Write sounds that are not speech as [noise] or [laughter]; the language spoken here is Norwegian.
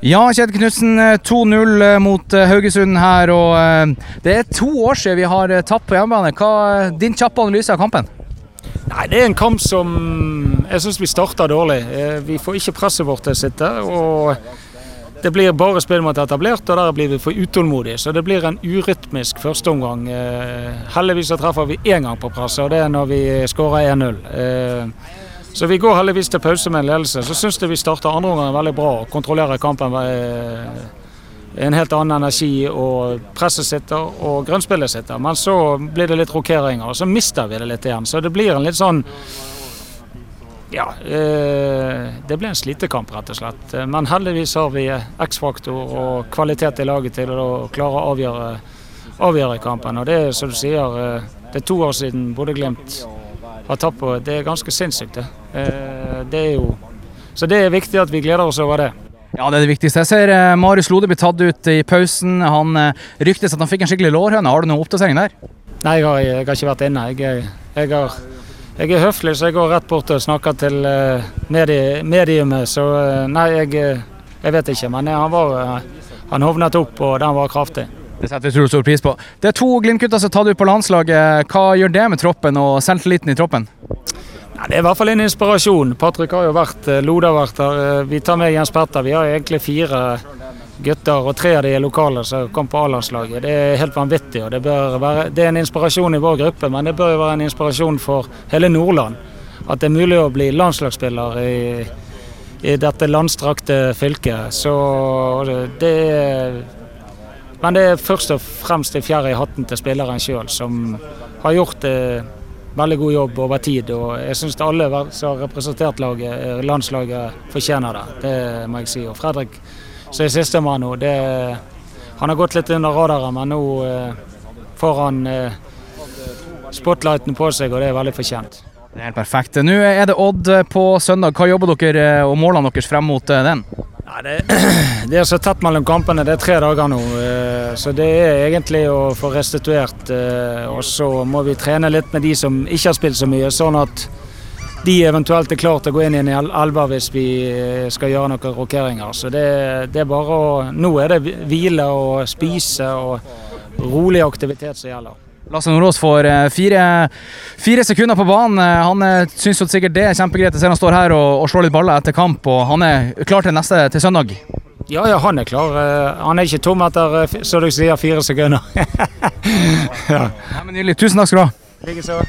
Ja, Kjetil Knutsen, 2-0 mot eh, Haugesund her. og eh, Det er to år siden vi har eh, tapt på hjemmebane. Hva er din kjappe analyse av kampen? Nei, Det er en kamp som jeg syns vi starta dårlig. Vi får ikke presset vårt til å sitte. og Det blir bare spill mot etablert, og der blir vi for utålmodige. Så det blir en urytmisk førsteomgang. Heldigvis så treffer vi én gang på presset, og det er når vi skårer 1-0. Så vi går heldigvis til pause med en ledelse. Så syns jeg vi starter andre omgang veldig bra. og Kontrollerer kampen med en helt annen energi. og Presset sitter og grunnspillet sitter. Men så blir det litt rokeringer, og så mister vi det litt igjen. Så det blir en litt sånn ja, eh, det blir en slitekamp, rett og slett. Men heldigvis har vi X-faktor og kvalitet i laget til å klare å avgjøre, avgjøre kampen. Og det er som du sier, eh, det er to år siden Bodø-Glimt har tapt på. Det er ganske sinnssykt, det. Eh, det er jo Så det er viktig at vi gleder oss over det. Ja, det er det viktigste. Jeg ser uh, Marius Lode bli tatt ut i pausen. Han uh, ryktes at han fikk en skikkelig lårhøne. Har du noen oppdatering der? Nei, jeg har, jeg har ikke vært inne. Jeg, jeg, har, jeg, er høflig, så jeg går rett bort og snakker til medie, mediumet. Så nei, jeg, vet ikke. Men han, var, han hovnet opp, og den var kraftig. Det setter vi stor pris på. Det er to Glimt-gutter som er tatt ut på landslaget. Hva gjør det med troppen og selvtilliten i troppen? Det er i hvert fall en inspirasjon. Patrick har jo vært Loda Lode har vært der. Eh, vi tar med Jens Petter. Vi har egentlig fire gutter, og tre av de er lokale som kom på A-landslaget. Det er helt vanvittig. og det, være, det, er en inspirasjon i vår gruppe, men det bør jo være en inspirasjon for hele Nordland. At det er mulig å bli landslagsspiller i, i dette landstrakte fylket. Så det er men det er først og fremst det fjerde i hatten til spilleren sjøl, som har gjort eh, veldig god jobb over tid. Og jeg syns alle som har representert laget, eh, landslaget, fortjener det. Det må jeg si. Og Fredrik, som er sistemann nå, det, han har gått litt under radaren, men nå eh, får han eh, spotlighten på seg, og det er veldig fortjent. Det er helt perfekt. Nå er det Odd på søndag. Hva jobber dere og målene deres frem mot den? Det, [clears throat] det, er så tett mellom kampene. Det er tre dager nå. Eh, så det er egentlig å få restituert. Eh, og så må vi trene litt med de som ikke har spilt så mye, sånn at de eventuelt er klare til å gå inn i en elver hvis vi eh, skal gjøre noen rokeringer. Så det, det, er bare å Nå er det hvile og spise og rolig aktivitet som gjelder. Lasse Nordås får eh, fire, fire, sekunder på banen. Eh, han eh, syns sikkert det er kjempegreit. Jeg ser han står her og, og slår litt baller etter kamp, og han er klar til neste til søndag. Ja, ja, han er klar. Han er ikke tom etter så du sier, fire sekunder. [laughs] ja. ja men Nydelig. Tusen takk skal du ha. Likeså.